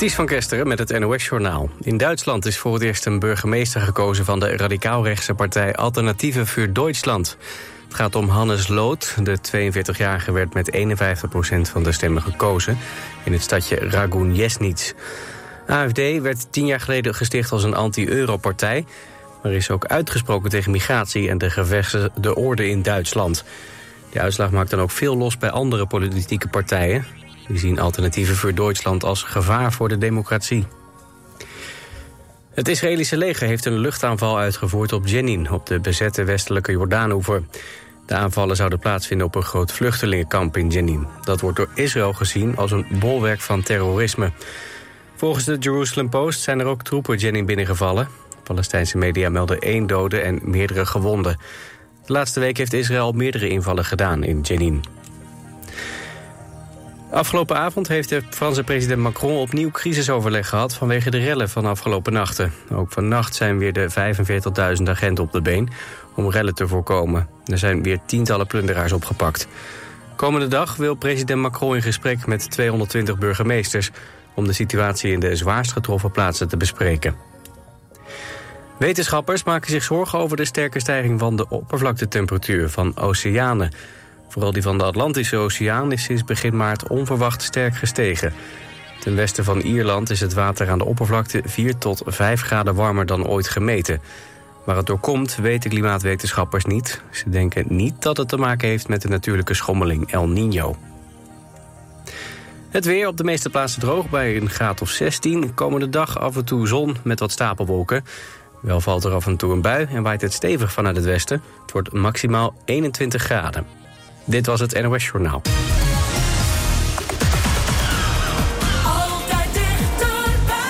Ties van Kesteren met het NOS-journaal. In Duitsland is voor het eerst een burgemeester gekozen... van de radicaalrechtse partij Alternatieve voor Duitsland. Het gaat om Hannes Lood. De 42-jarige werd met 51% van de stemmen gekozen... in het stadje Ragun Jesnitz. AFD werd tien jaar geleden gesticht als een anti-euro-partij... maar is ook uitgesproken tegen migratie en de gevestigde orde in Duitsland. De uitslag maakt dan ook veel los bij andere politieke partijen. Die zien alternatieven voor Duitsland als gevaar voor de democratie. Het Israëlische leger heeft een luchtaanval uitgevoerd op Jenin... op de bezette westelijke Jordaanoever. De aanvallen zouden plaatsvinden op een groot vluchtelingenkamp in Jenin. Dat wordt door Israël gezien als een bolwerk van terrorisme. Volgens de Jerusalem Post zijn er ook troepen Jenin binnengevallen. Palestijnse media melden één dode en meerdere gewonden. De laatste week heeft Israël meerdere invallen gedaan in Jenin. Afgelopen avond heeft de Franse president Macron opnieuw crisisoverleg gehad... vanwege de rellen van afgelopen nachten. Ook vannacht zijn weer de 45.000 agenten op de been om rellen te voorkomen. Er zijn weer tientallen plunderaars opgepakt. Komende dag wil president Macron in gesprek met 220 burgemeesters... om de situatie in de zwaarst getroffen plaatsen te bespreken. Wetenschappers maken zich zorgen over de sterke stijging van de oppervlaktetemperatuur van oceanen... Vooral die van de Atlantische Oceaan is sinds begin maart onverwacht sterk gestegen. Ten westen van Ierland is het water aan de oppervlakte 4 tot 5 graden warmer dan ooit gemeten. Waar het door komt, weten klimaatwetenschappers niet. Ze denken niet dat het te maken heeft met de natuurlijke schommeling El Niño. Het weer op de meeste plaatsen droog bij een graad of 16. Komende dag af en toe zon met wat stapelwolken. Wel valt er af en toe een bui en waait het stevig vanuit het westen. Het wordt maximaal 21 graden. Dit was het NOS Journaal. Altijd dichterbij.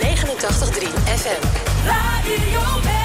89.3 FM. Radio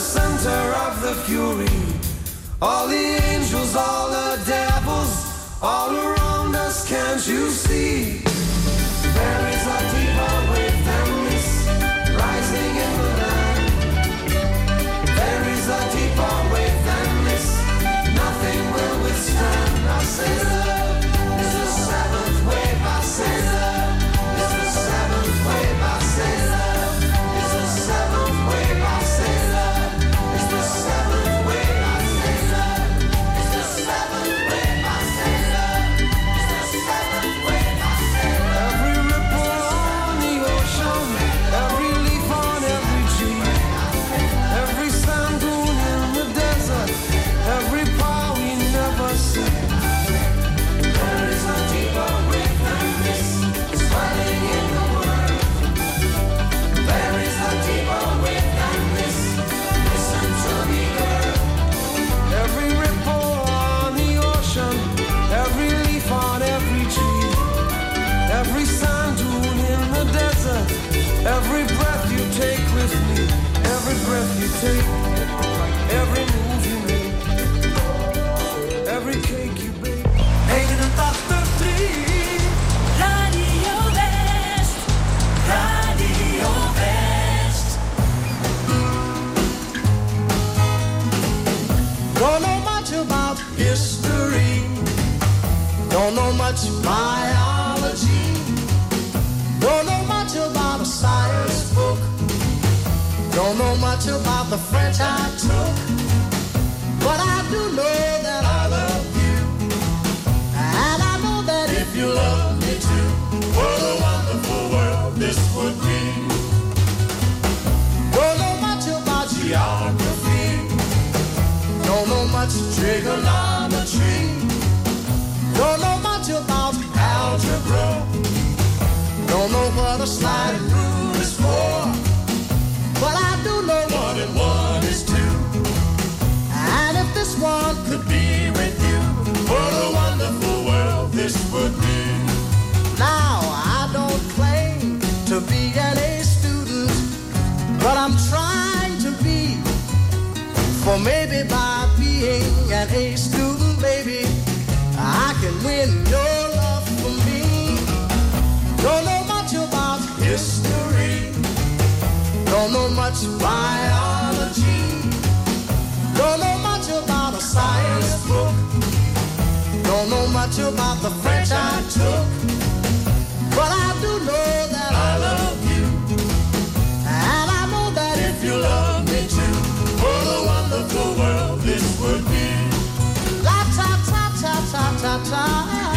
center of the fury. All the angels, all the devils, all around us, can't you see? There is a take, French I took. But I do know that I love you. And I know that if you love me too, what a wonderful world this would be. Don't know much about geography. Don't know much trigonometry. Don't know much about algebra. Don't know what a sliding would be. Now, I don't claim to be an A student, but I'm trying to be. For maybe by being an A student, baby, I can win your love for me. Don't know much about history. Don't know much biology. Don't know much about a science book. I don't know much about the French I took. But I do know that I love you. And I know that if you love me too, oh, what a wonderful world this would be. La ta ta ta ta ta ta.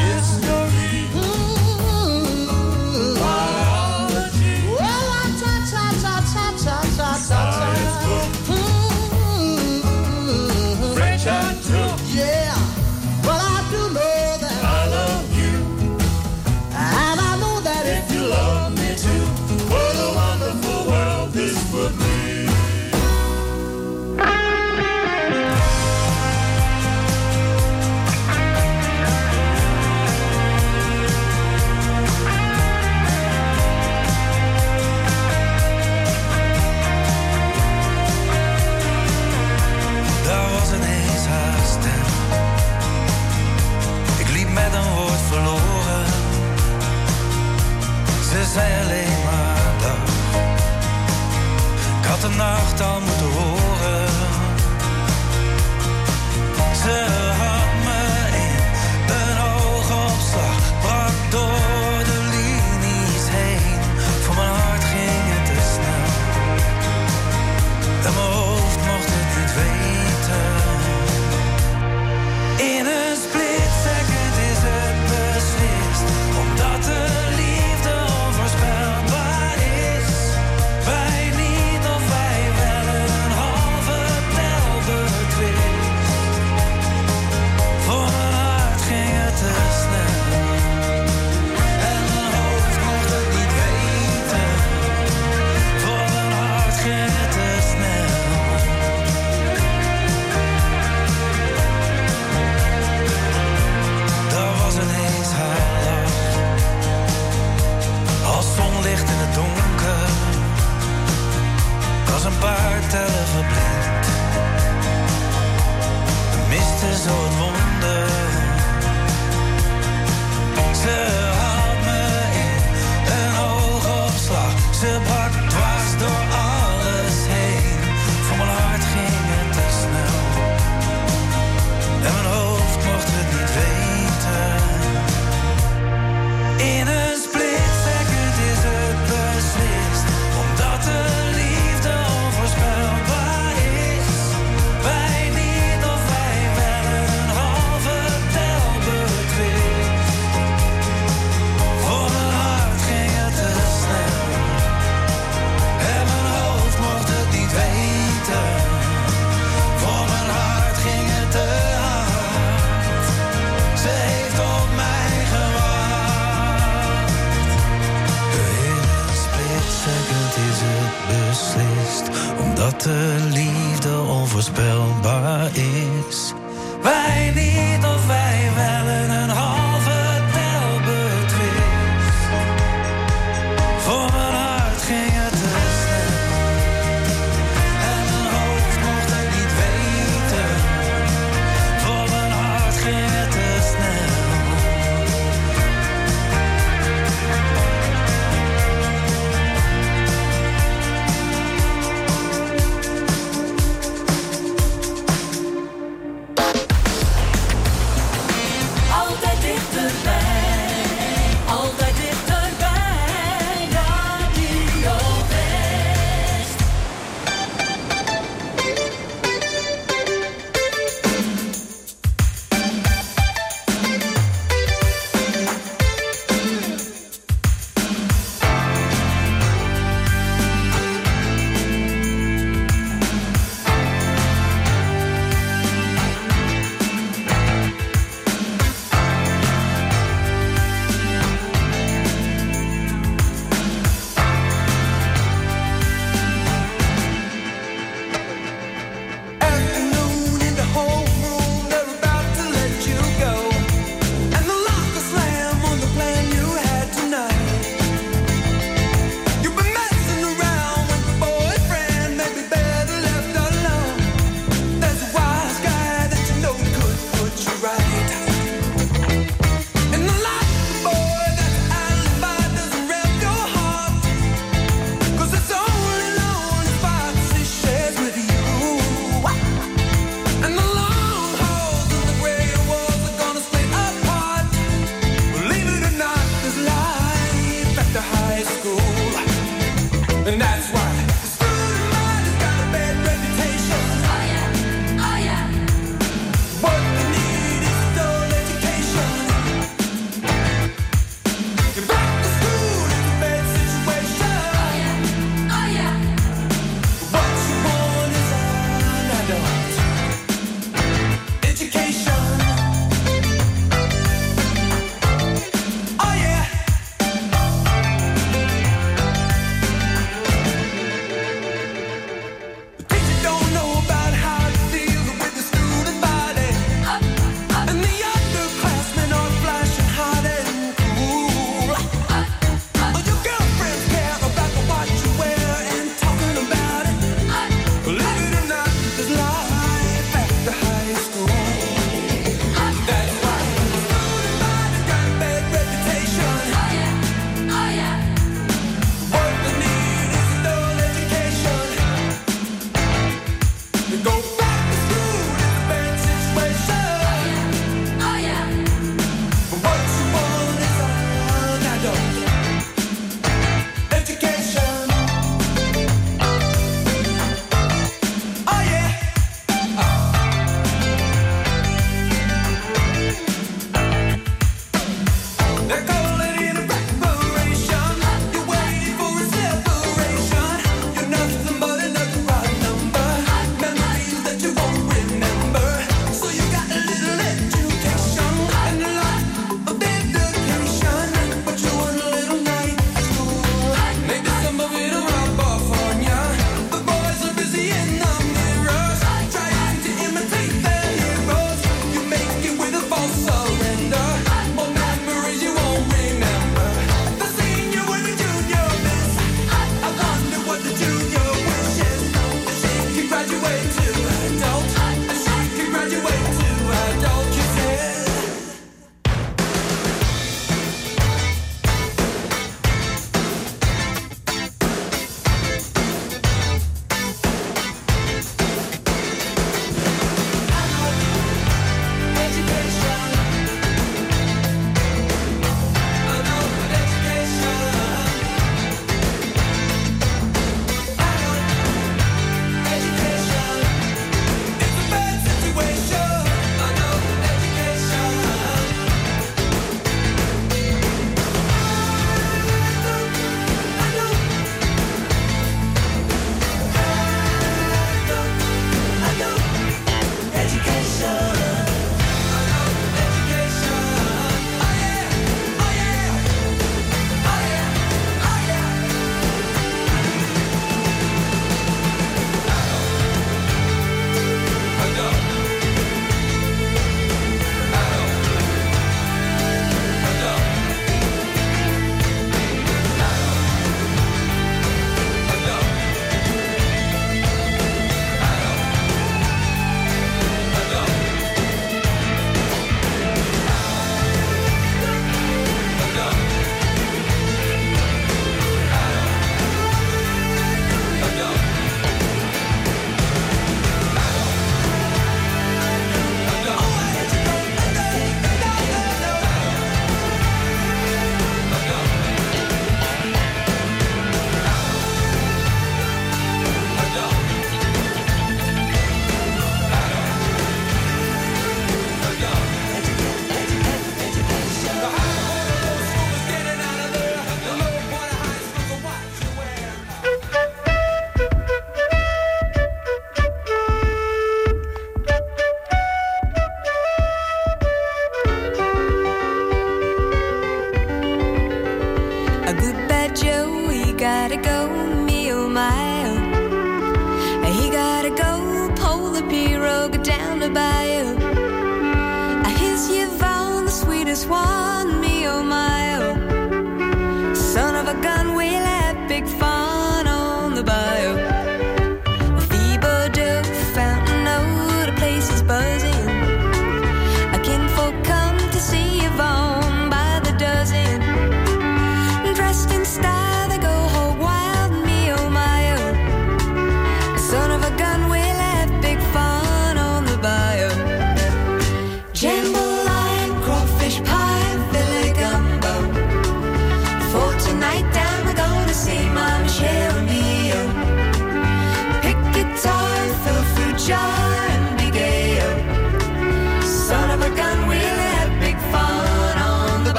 to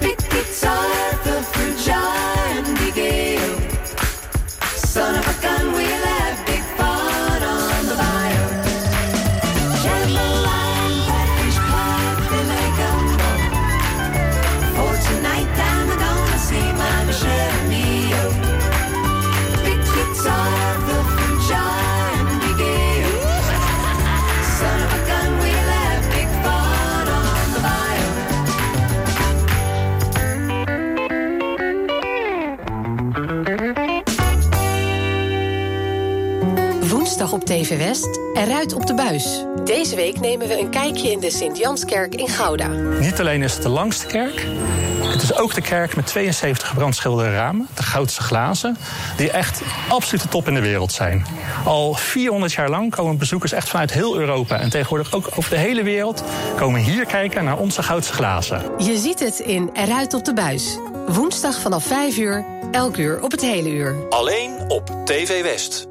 pick Big up. Op TV West, eruit op de buis. Deze week nemen we een kijkje in de Sint-Janskerk in Gouda. Niet alleen is het de langste kerk, het is ook de kerk met 72 gebrandschilderde ramen, de goudse glazen, die echt absoluut de top in de wereld zijn. Al 400 jaar lang komen bezoekers echt vanuit heel Europa en tegenwoordig ook over de hele wereld komen hier kijken naar onze goudse glazen. Je ziet het in Ruit op de Buis. Woensdag vanaf 5 uur, elk uur op het hele uur. Alleen op TV West.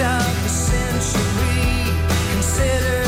of the century. Consider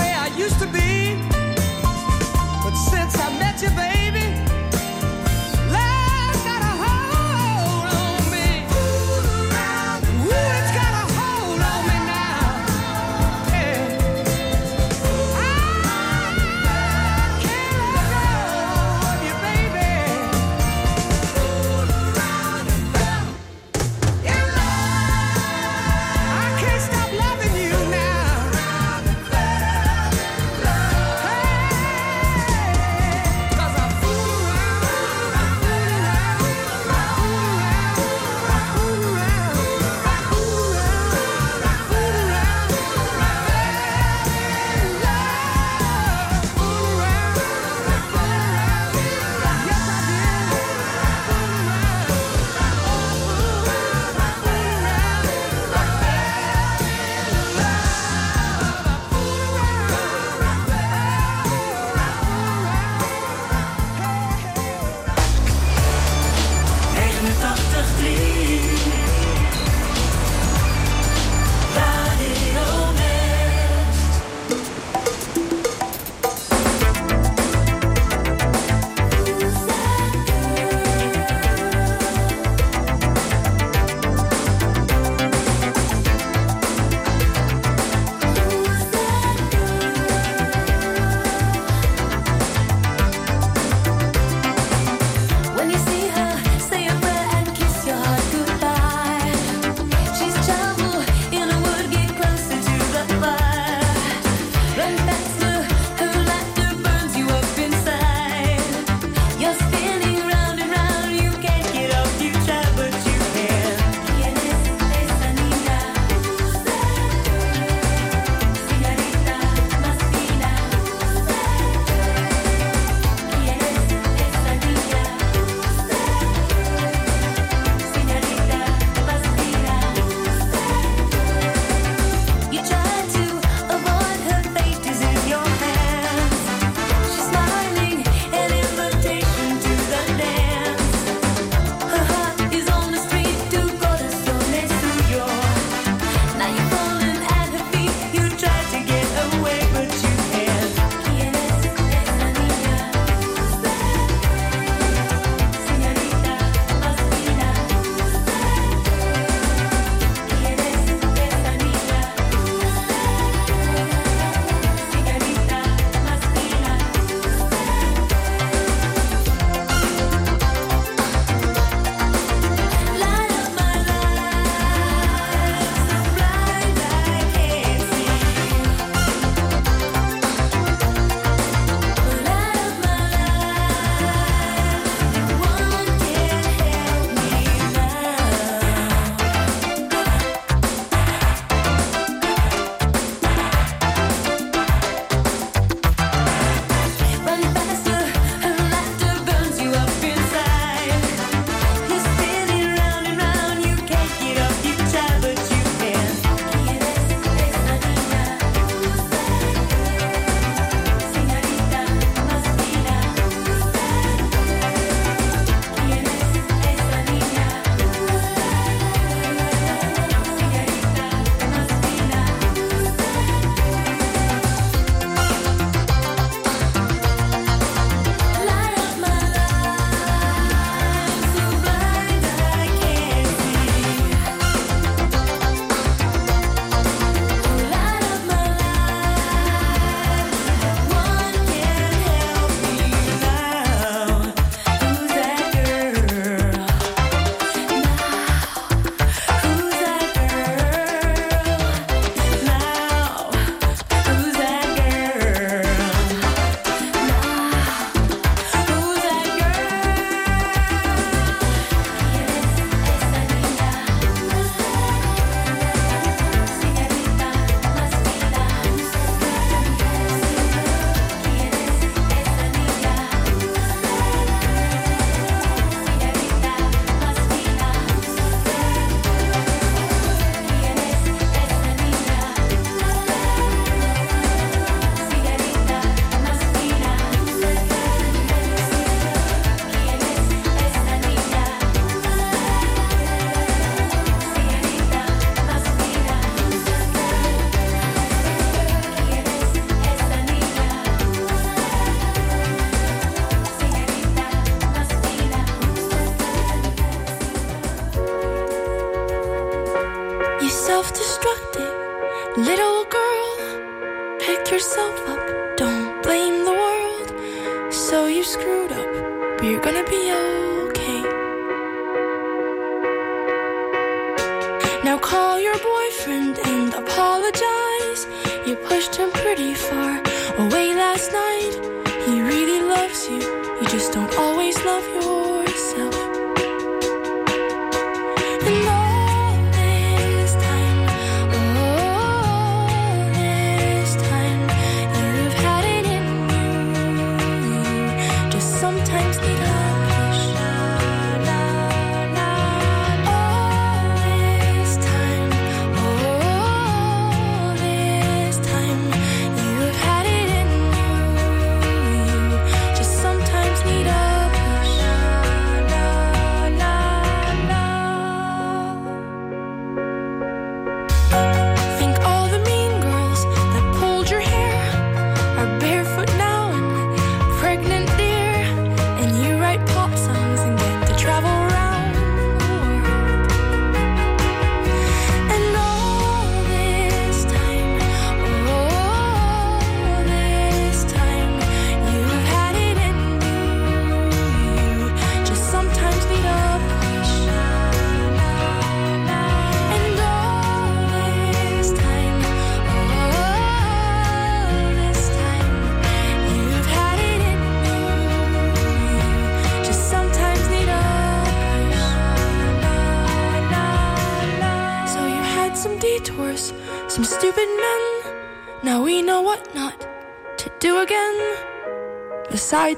way I used to be. But since I met you, baby.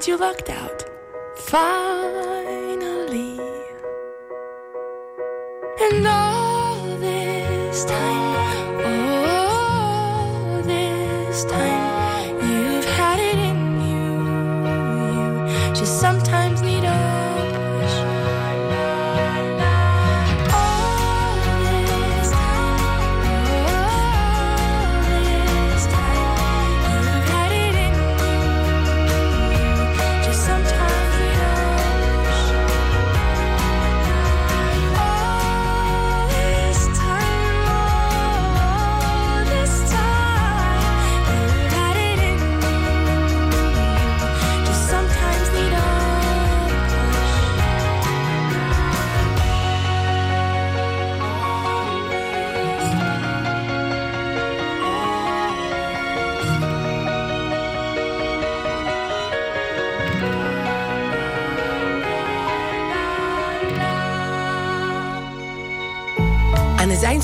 you locked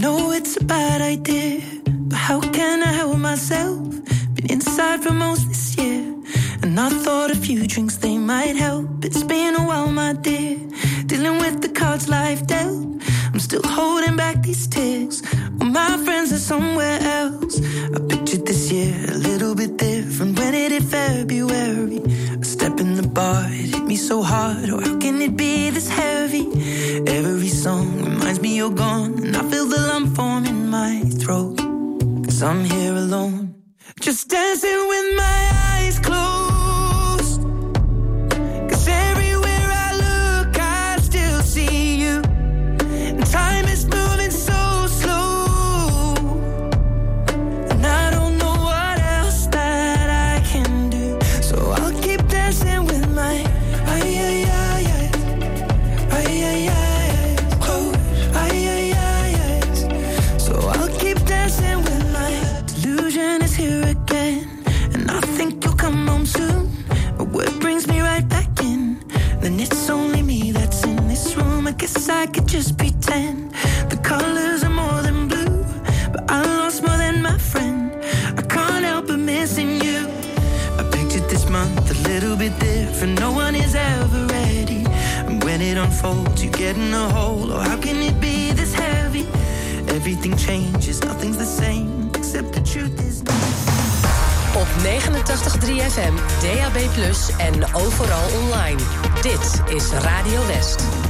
Know it's a bad idea, but how can I help myself? Been inside for most this year, and I thought a few drinks they might help. It's been a while, my dear, dealing with the cards life dealt. I'm still holding back these tears. Well, my friends are somewhere else. I pictured this year a little bit different when it February. It hit me so hard. Or how can it be this heavy? Every song reminds me you're gone, and I feel the lump form in my throat. Cause I'm here alone, just dancing with my eyes I could just pretend the colors are more than blue, but I lost more than my friend. I can't help but missing you. I pictured this month a little bit different. No one is ever ready. And when it unfolds, you get in a hole. Oh, how can it be this heavy? Everything changes, nothing's the same. Except the truth is Op 89.3 FM, DAB+, en overal online. Dit is Radio West.